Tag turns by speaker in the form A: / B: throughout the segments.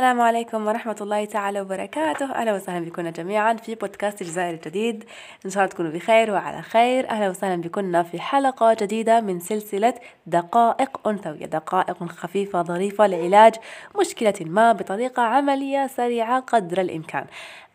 A: السلام عليكم ورحمة الله تعالى وبركاته. أهلا وسهلا بكم جميعا في بودكاست الجزائر الجديد. إن شاء الله تكونوا بخير وعلى خير. أهلا وسهلا بكم في حلقة جديدة من سلسلة دقائق أنثوية دقائق خفيفة ظريفة لعلاج مشكلة ما بطريقة عملية سريعة قدر الإمكان.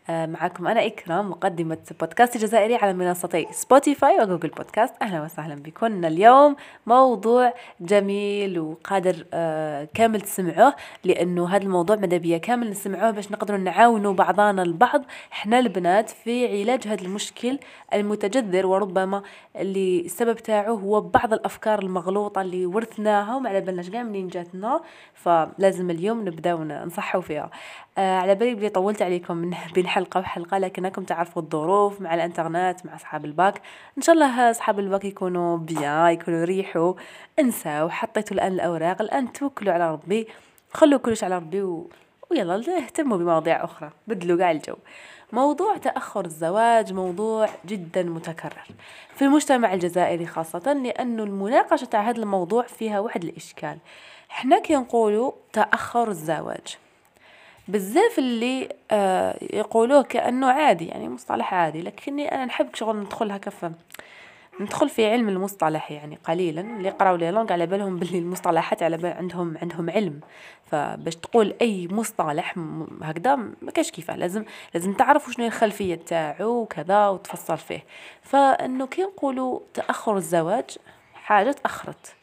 A: معكم أنا إكرام مقدمة بودكاست الجزائري على منصتي سبوتيفاي وجوجل بودكاست. أهلا وسهلا بكم. اليوم موضوع جميل وقادر آه، كامل تسمعوه لأنه هذا الموضوع بيا كامل نسمعوه باش نقدروا نعاونوا بعضنا البعض. إحنا البنات في علاج هذا المشكل المتجذر وربما اللي السبب تاعو هو بعض الأفكار المغلوطة اللي ورثناها وما على بالناش كاع منين جاتنا فلازم اليوم نبداو نصحوا فيها. آه على بالي بلي طولت عليكم من بين حلقة وحلقة لكنكم تعرفوا الظروف مع الإنترنت مع أصحاب الباك. إن شاء الله أصحاب الباك يكونوا بيان يكونوا ريحوا انساو حطيتوا الآن الأوراق. الآن توكلوا على ربي خلوا كلش على ربي و... ويلا اهتموا بمواضيع أخرى بدلوا قاع الجو. موضوع تأخر الزواج موضوع جدا متكرر. في المجتمع الجزائري خاصة لأنه المناقشة تاع هذا الموضوع فيها واحد الإشكال. إحنا كي تأخر الزواج بزاف اللي آه يقولوه كأنه عادي يعني مصطلح عادي. لكني أنا نحب شغل ندخل هكا في ندخل في علم المصطلح يعني قليلا. اللي قراو لي لونغ على بالهم باللي المصطلحات على بال عندهم عندهم علم. فباش تقول أي مصطلح هكذا ما كاش كيفاه لازم لازم تعرف شنو الخلفية تاعو وكذا وتفصل فيه. فإنه كي نقولوا تأخر الزواج حاجة تأخرت.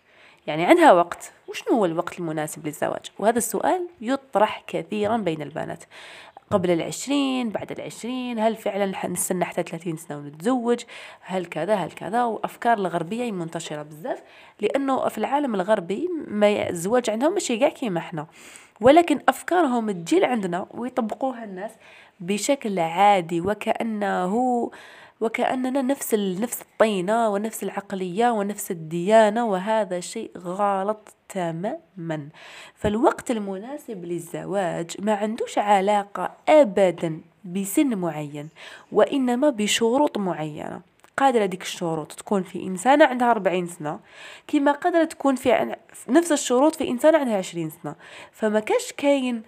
A: يعني عندها وقت. وشنو هو الوقت المناسب للزواج؟ وهذا السؤال يطرح كثيرا بين البنات. قبل العشرين بعد العشرين هل فعلا نستنى حتى ثلاثين سنة ونتزوج؟ هل كذا هل كذا؟ وأفكار الغربية منتشرة بزاف لأنه في العالم الغربي ما الزواج عندهم ماشي كاع كيما إحنا. ولكن أفكارهم تجي عندنا ويطبقوها الناس بشكل عادي وكأنه وكأننا نفس نفس الطينة ونفس العقلية ونفس الديانة وهذا شيء غلط تماما. فالوقت المناسب للزواج ما عندوش علاقة أبدا بسن معين وإنما بشروط معينة. قادرة ديك الشروط تكون في إنسانة عندها 40 سنة كما قادرة تكون في نفس الشروط في إنسانة عندها 20 سنة. فما كاش كاين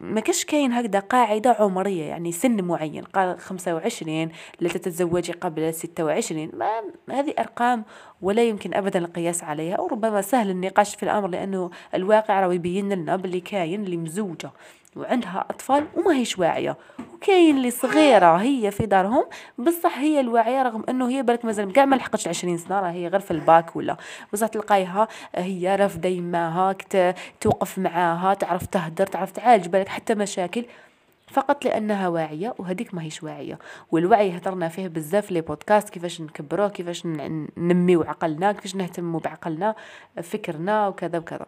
A: ما كاش كاين هكذا قاعدة عمرية يعني سن معين قال خمسة وعشرين لا تتزوجي قبل ستة وعشرين. ما هذه أرقام ولا يمكن أبدا القياس عليها أو ربما سهل النقاش في الأمر لأنه الواقع راه يبين لنا باللي كاين اللي مزوجة. وعندها أطفال وما هيش واعية. وكاين اللي صغيرة هي في دارهم بصح هي الواعية رغم أنه هي بالك مازال كاع ما لحقتش عشرين سنة راه هي غير في الباك ولا. بصح تلقايها هي رافدة يماها توقف معاها تعرف تهدر تعرف تعالج بالك حتى مشاكل. فقط لأنها واعية وهذيك ما هيش واعية. والوعي هضرنا فيه بزاف لي بودكاست كيفاش نكبروه كيفاش ننميو عقلنا كيفاش نهتموا بعقلنا فكرنا وكذا وكذا.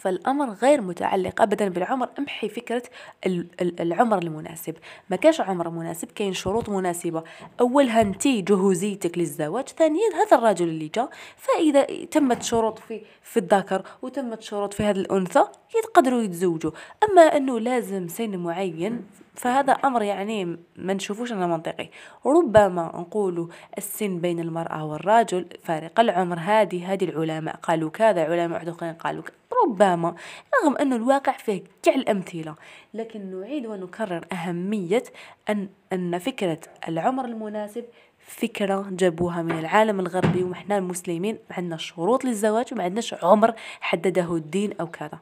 A: فالأمر غير متعلق أبدا بالعمر. امحي فكرة العمر المناسب. ما كاش عمر مناسب كاين شروط مناسبة. أولها أنت جهوزيتك للزواج ثانيا هذا الرجل اللي جا فإذا تمت شروط في في الذكر وتمت شروط في هذا الأنثى يقدروا يتزوجوا. أما أنه لازم سن معين فهذا أمر يعني ما نشوفوش أنه منطقي. ربما نقولوا السن بين المرأة والرجل فارق. العمر هذه هذه العلماء قالوا كذا علماء آخرين قالوا كذا ربما رغم أن الواقع فيه كع الأمثلة لكن نعيد ونكرر أهمية أن أن فكرة العمر المناسب فكرة جابوها من العالم الغربي وإحنا المسلمين عندنا شروط للزواج وما عندناش عمر حدده الدين أو كذا.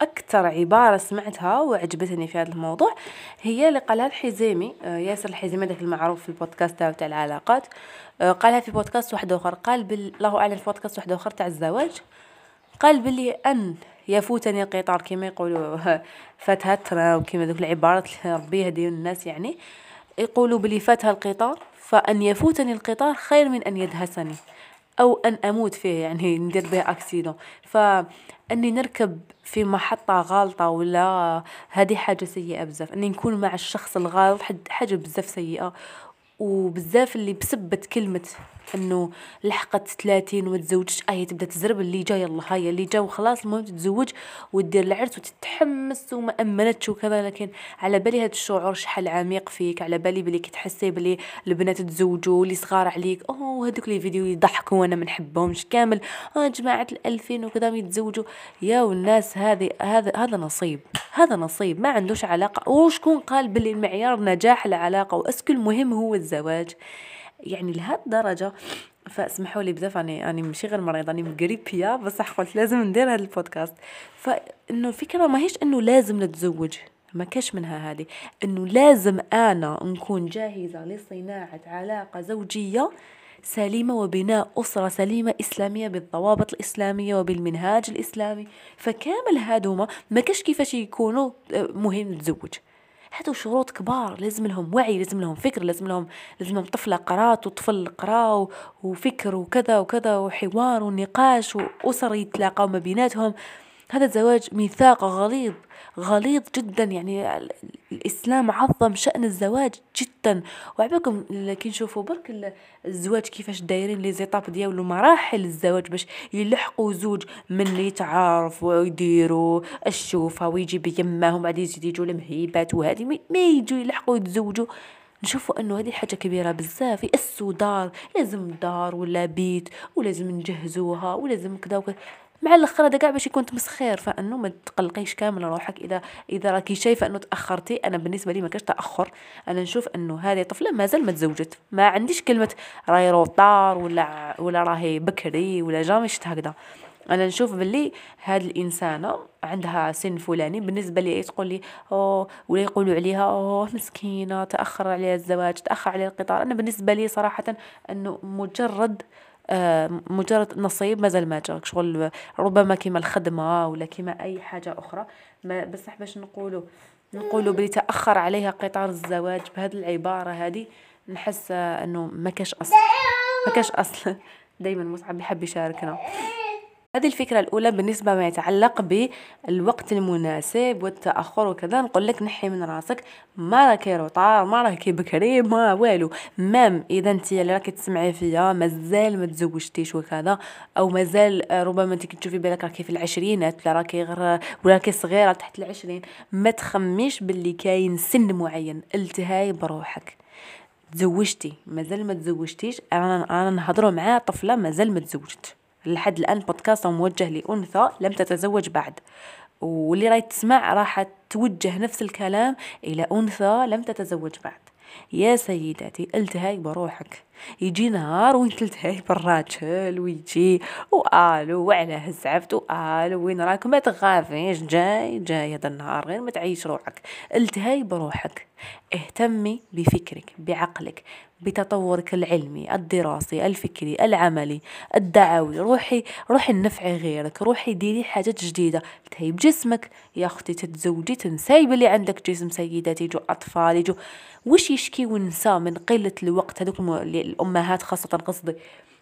A: أكثر عبارة سمعتها وعجبتني في هذا الموضوع هي اللي قالها الحزيمي آه، ياسر الحزيمي ذاك المعروف في البودكاست تاعو تاع العلاقات. آه، قالها في بودكاست واحد آخر قال بال... الله أعلم في بودكاست واحد آخر تاع الزواج قال بلي أن يفوتني القطار كما يقولوا فاتها الترا وكما ذوك العبارات ربي يهدي الناس يعني يقولوا بلي فاتها القطار فأن يفوتني القطار خير من أن يدهسني. أو أن أموت فيه يعني ندير به أكسيدون فأني نركب في محطة غالطة ولا هذه حاجة سيئة بزاف. أني نكون مع الشخص الغلط حاجة بزاف سيئة. وبزاف اللي بسبت كلمة انه لحقت 30 وما تزوجش هي تبدأ تزرب اللي جاي يلا هاي اللي جا وخلاص المهم تتزوج ودير العرس وتتحمس وما امنتش وكذا. لكن على بالي هذا الشعور شحال عميق فيك على بالي بلي كي تحسي بلي البنات تزوجوا اللي صغار عليك أوه هذوك لي فيديو يضحكوا وأنا ما نحبهمش كامل آه جماعة الألفين وكذا يتزوجوا. يا والناس هذه هذا هذا نصيب هذا نصيب ما عندوش علاقة. وشكون قال بلي المعيار نجاح العلاقة وأسكو المهم هو الزواج؟ يعني لهاد الدرجة فاسمحوا لي بزاف اني أني ماشي غير مريضة أني مقريبيه بصح قلت لازم ندير هذا البودكاست فإنه الفكرة ماهيش إنه لازم نتزوج ما كاش منها هذه. إنه لازم أنا نكون جاهزة لصناعة علاقة زوجية سليمة وبناء أسرة سليمة إسلامية بالضوابط الإسلامية وبالمنهاج الإسلامي. فكامل هادوما ما كاش كيفاش يكونوا مهم نتزوج. هادو شروط كبار لازم لهم وعي لازم لهم فكر لازم لهم لازم لهم طفلة قرات وطفل قرا وفكر وكذا وكذا وحوار ونقاش وأسر يتلاقوا ما بيناتهم. هذا الزواج ميثاق غليظ غليظ جدا يعني الإسلام عظم شأن الزواج جدا. وعباكم كي نشوفوا برك الزواج كيفاش دايرين لي زيتاب ديالو مراحل الزواج باش يلحقوا زوج من يتعارفوا ويديروا الشوفة ويجي بيماهم بعد يزيد يجوا المهيبات وهذه ما يجوا يلحقوا يتزوجوا. نشوفوا أنه هذه حاجة كبيرة بزاف يأسوا دار لازم دار ولا بيت ولازم نجهزوها ولازم كذا وكذا. مع الأخر هذا كاع باش يكون تمسخير فأنه ما تقلقيش كامل روحك. اذا إذا راكي شايفة أنه تأخرتي أنا بالنسبة لي ما كاش تأخر. أنا نشوف أنه هذه طفلة مازال ما تزوجت. ما عنديش كلمة راهي روطار ولا ولا راهي بكري ولا جامي شت هكذا. أنا نشوف باللي هاد الإنسانة عندها سن فلاني بالنسبة لي تقول لي أوه ولا يقولوا عليها أوه مسكينة تأخر عليها الزواج تأخر عليها القطار. أنا بالنسبة لي صراحة أنه مجرد مجرد نصيب مازال ما جاك شغل ربما كيما الخدمة ولا كيما أي حاجة أخرى. ما بصح باش نقولوا نقولوا بلي تأخر عليها قطار الزواج بهذه العبارة هذه نحس أنه ما كاش أصل. ما كاش أصل. دايما مصعب يحب يشاركنا. هذه الفكرة الأولى بالنسبة ما يتعلق بالوقت المناسب والتأخر وكذا. نقول لك نحي من راسك. ما راكي روطار ما راكي بكري ما والو. مام إذا أنت اللي راكي تسمعي فيا مازال ما تزوجتيش وكذا أو مازال ربما أنت تشوفي بالك راكي في العشرينات ولا راكي غير ولا راكي صغيرة تحت العشرين. ما تخميش باللي كاين سن معين التهاي بروحك. تزوجتي مازال ما تزوجتيش. أنا أنا نهضروا مع طفلة مازال ما تزوجت. لحد الآن بودكاست موجه لأنثى لم تتزوج بعد. واللي راي تسمع راح توجه نفس الكلام إلى أنثى لم تتزوج بعد. يا سيداتي التهاي بروحك. يجي نهار وين تلتهي بالراجل ويجي وقالوا وعلاه زعفت وقالوا وين راك؟ ما تخافيش جاي جاي هذا النهار غير ما تعيش روحك. التهاي بروحك. اهتمي بفكرك بعقلك بتطورك العلمي الدراسي الفكري العملي الدعوي. روحي روحي نفعي غيرك روحي ديري حاجات جديدة. تهي بجسمك يا أختي تتزوجي تنساي بلي عندك جسم سيداتي يجو أطفال يجو وش يشكي ونسى من قلة الوقت هذوك الأمهات خاصة قصدي.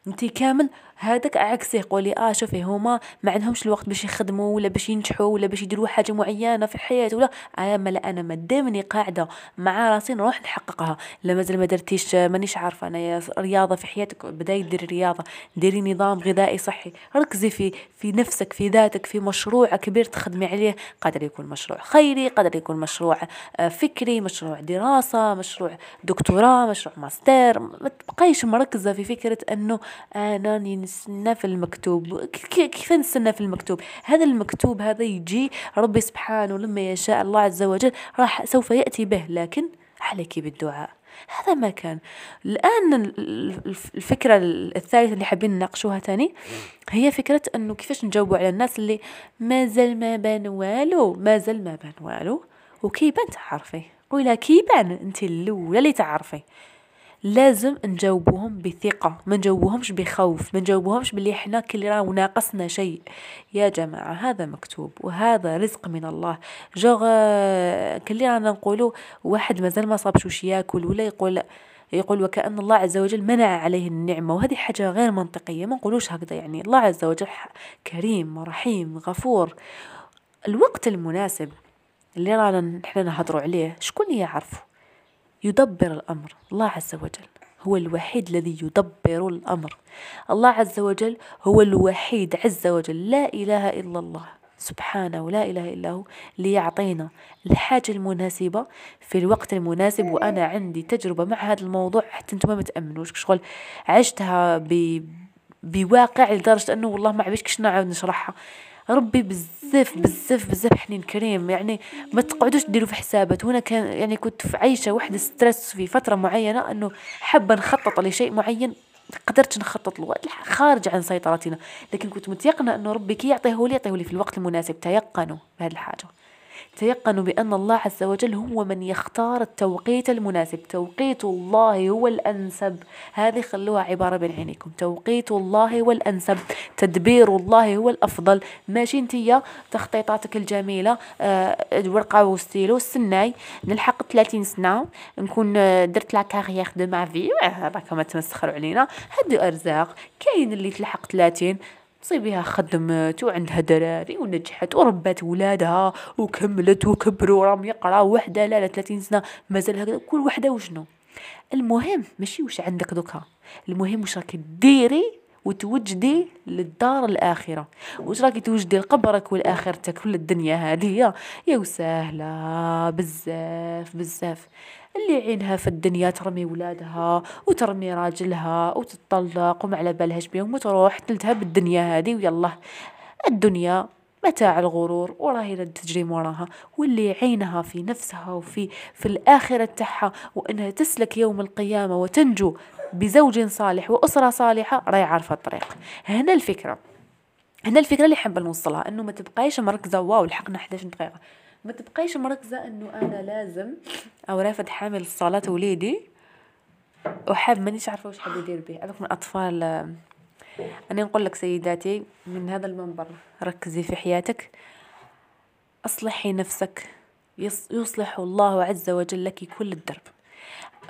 A: انت كامل هذاك عكسه قولي آه شوفي هما ما عندهمش الوقت باش يخدموا ولا باش ينجحوا ولا باش يديروا حاجة معينة في الحياة ولا آه ما لا أنا ما دامني قاعدة مع راسي نروح نحققها. لا مازال ما درتيش مانيش عارفة أنا رياضة في حياتك بداي ديري رياضة ديري نظام غذائي صحي ركزي في في نفسك في ذاتك في مشروع كبير تخدمي عليه قادر يكون مشروع خيري قادر يكون مشروع آه، فكري مشروع دراسة مشروع دكتوراه مشروع ماستر ما تبقايش مركزة في فكرة إنه أنا نستنى في المكتوب. كيف نستنى في المكتوب؟ هذا المكتوب هذا يجي ربي سبحانه لما يشاء الله عز وجل راح سوف يأتي به لكن عليك بالدعاء. هذا ما كان. الآن الفكرة الثالثة اللي حابين نناقشوها تاني هي فكرة أنه كيفاش نجاوبوا على الناس اللي ما زال ما بان والو ما زال ما بان والو وكيبان تعرفي قولها كيبان انت الأولى اللي تعرفي. لازم نجاوبوهم بثقة ما نجاوبوهمش بخوف ما نجاوبوهمش بلي إحنا كل راه ناقصنا شيء. يا جماعة هذا مكتوب وهذا رزق من الله. جوغ كل رانا نقولوا واحد مازال ما صابش وش ياكل ولا يقول يقول وكأن الله عز وجل منع عليه النعمة. وهذه حاجة غير منطقية ما نقولوش هكذا يعني. الله عز وجل كريم رحيم غفور. الوقت المناسب اللي رانا نحن نهضروا عليه شكون يعرفه يدبر الأمر. الله عز وجل هو الوحيد الذي يدبر الأمر. الله عز وجل هو الوحيد عز وجل. لا إله إلا الله سبحانه ولا إله إلا هو ليعطينا الحاجة المناسبة في الوقت المناسب. وأنا عندي تجربة مع هذا الموضوع حتى أنتم ما تأمنوش شغل عشتها ب... بواقع لدرجة أنه والله ما عبيش نعاود نشرحها. ربي بزاف بزاف بزاف حنين كريم. يعني ما تقعدوش ديروا في حسابات. وأنا كان يعني كنت في عايشة واحدة ستريس في فترة معينة إنه حابة نخطط لشيء معين قدرت نخطط له. خارج عن سيطرتنا. لكن كنت متيقنة إنه ربي كي يعطيه لي يعطيه لي في الوقت المناسب. تيقنوا بهذه الحاجة. تيقنوا بأن الله عز وجل هو من يختار التوقيت المناسب. توقيت الله هو الأنسب. هذه خلوها عبارة بين عينيكم. توقيت الله هو الأنسب. تدبير الله هو الأفضل. ماشي انتيا تخطيطاتك الجميلة. آه ورقة وستيلو السناي نلحق 30 سنة. نكون آه، درت la carrière de ma vie. هذا كما تمسخروا علينا. هادو أرزاق. كاين اللي تلحق 30 صيبيها خدمت وعندها دراري ونجحت وربت ولادها وكملت وكبروا راهم يقراو وحده لا لا 30 سنة مازال هكذا. كل وحده وشنو؟ المهم ماشي واش عندك دوكا؟ المهم واش راكي ديري وتوجدي للدار الآخرة؟ واش راكي توجدي لقبرك والآخرتك ولا الدنيا هذه يا وسهلة بزاف بزاف. اللي عينها في الدنيا ترمي ولادها وترمي راجلها وتطلق وما على بالهاش بيهم وتروح تلتهب الدنيا هذه ويلا. الدنيا متاع الغرور وراهي تجري وراها. واللي عينها في نفسها وفي في الآخرة تاعها وأنها تسلك يوم القيامة وتنجو بزوج صالح وأسرة صالحة راهي عارفة الطريق. هنا الفكرة. هنا الفكرة اللي حابة نوصلها أنه ما تبقايش مركزة واو لحقنا 11 دقيقة. ما تبقايش مركزة إنه أنا لازم أو رافد حامل الصلاة وليدي. وحاب مانيش عارفة واش حاب يدير به هذوك من الاطفال أنا نقول لك سيداتي من هذا المنبر ركزي في حياتك. أصلحي نفسك. يصلح الله عز وجل لك كل الدرب.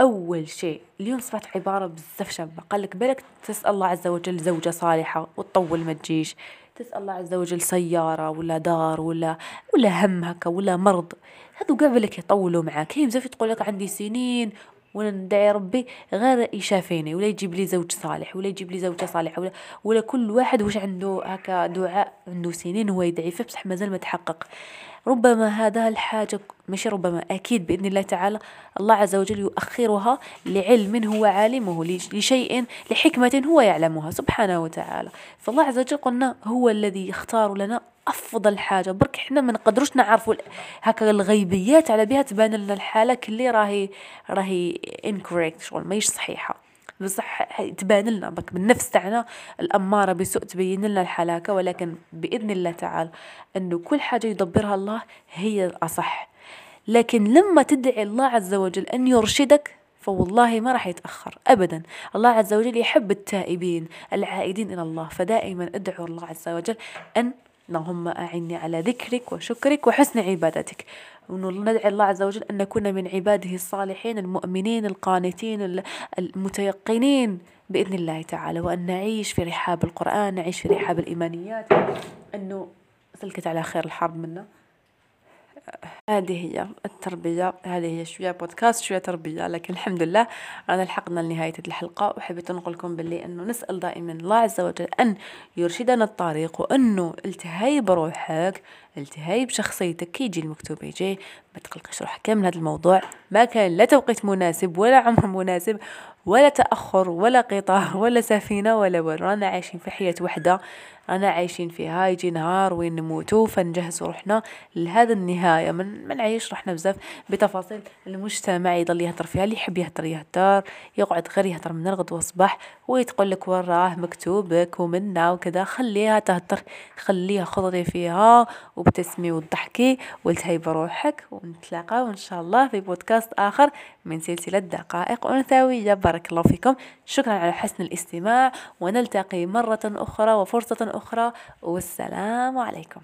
A: أول شيء اليوم صبحت عبارة بزاف شابة. قال لك بالك تسأل الله عز وجل زوجة صالحة وتطول ما تجيش. تسأل الله عز وجل سيارة ولا دار ولا ولا هم هكا ولا مرض. هذو قاع بالك يطولوا معاك. كاين بزاف تقول لك عندي سنين وأنا ندعي ربي غير يشافيني ولا يجيب لي زوج صالح ولا يجيب لي زوجة صالحة ولا ولا كل واحد واش عنده هكا دعاء عنده سنين هو يدعي فيه بصح مازال ما تحقق ربما هذا الحاجة ماشي ربما أكيد بإذن الله تعالى الله عز وجل يؤخرها لعلم هو عالمه لشيء لحكمة هو يعلمها سبحانه وتعالى. فالله عز وجل قلنا هو الذي يختار لنا أفضل حاجة. برك حنا ما نقدروش نعرفوا هكا الغيبيات على بها تبان لنا الحالة كلي راهي راهي انكوريكت شغل ماهيش صحيحة. بصح تبان لنا بالنفس تاعنا الأمارة بسوء تبين لنا الحلاكة ولكن بإذن الله تعالى أنه كل حاجة يدبرها الله هي الأصح. لكن لما تدعي الله عز وجل أن يرشدك فوالله ما راح يتأخر أبدا. الله عز وجل يحب التائبين العائدين إلى الله. فدائما ادعوا الله عز وجل أن اللهم أعني على ذكرك وشكرك وحسن عبادتك. وندعي الله عز وجل أن نكون من عباده الصالحين المؤمنين القانتين المتيقنين بإذن الله تعالى. وأن نعيش في رحاب القرآن نعيش في رحاب الإيمانيات. أنه سلكت على خير الحرب منا. هذه هي التربية هذه هي شوية بودكاست شوية تربية لكن الحمد لله رانا لحقنا لنهاية الحلقة. وحبيت نقول لكم باللي أنه نسأل دائما الله عز وجل أن يرشدنا الطريق وأنه التهي بروحك التهي بشخصيتك كي يجي المكتوب يجي ما تقلقش روحك كامل. هذا الموضوع ما كان لا توقيت مناسب ولا عمر مناسب ولا تأخر ولا قطار ولا سفينة ولا رانا عايشين في حياة وحدة. رانا عايشين فيها يجي نهار وين نموتوا فنجهز روحنا لهذا النهاية. من ما نعيش روحنا بزاف بتفاصيل المجتمع يضل يهدر فيها اللي يحب يهدر يهدر يقعد غير يهدر من الغد والصباح ويتقول لك وراه مكتوبك ومنا وكذا. خليها تهدر خليها خضري فيها وبتسمي وتضحكي والتهي بروحك ونتلاقاو ان شاء الله في بودكاست آخر من سلسلة دقائق أنثوية. بارك الله فيكم. شكرا على حسن الاستماع. ونلتقي مرة أخرى وفرصة أخرى والسلام عليكم.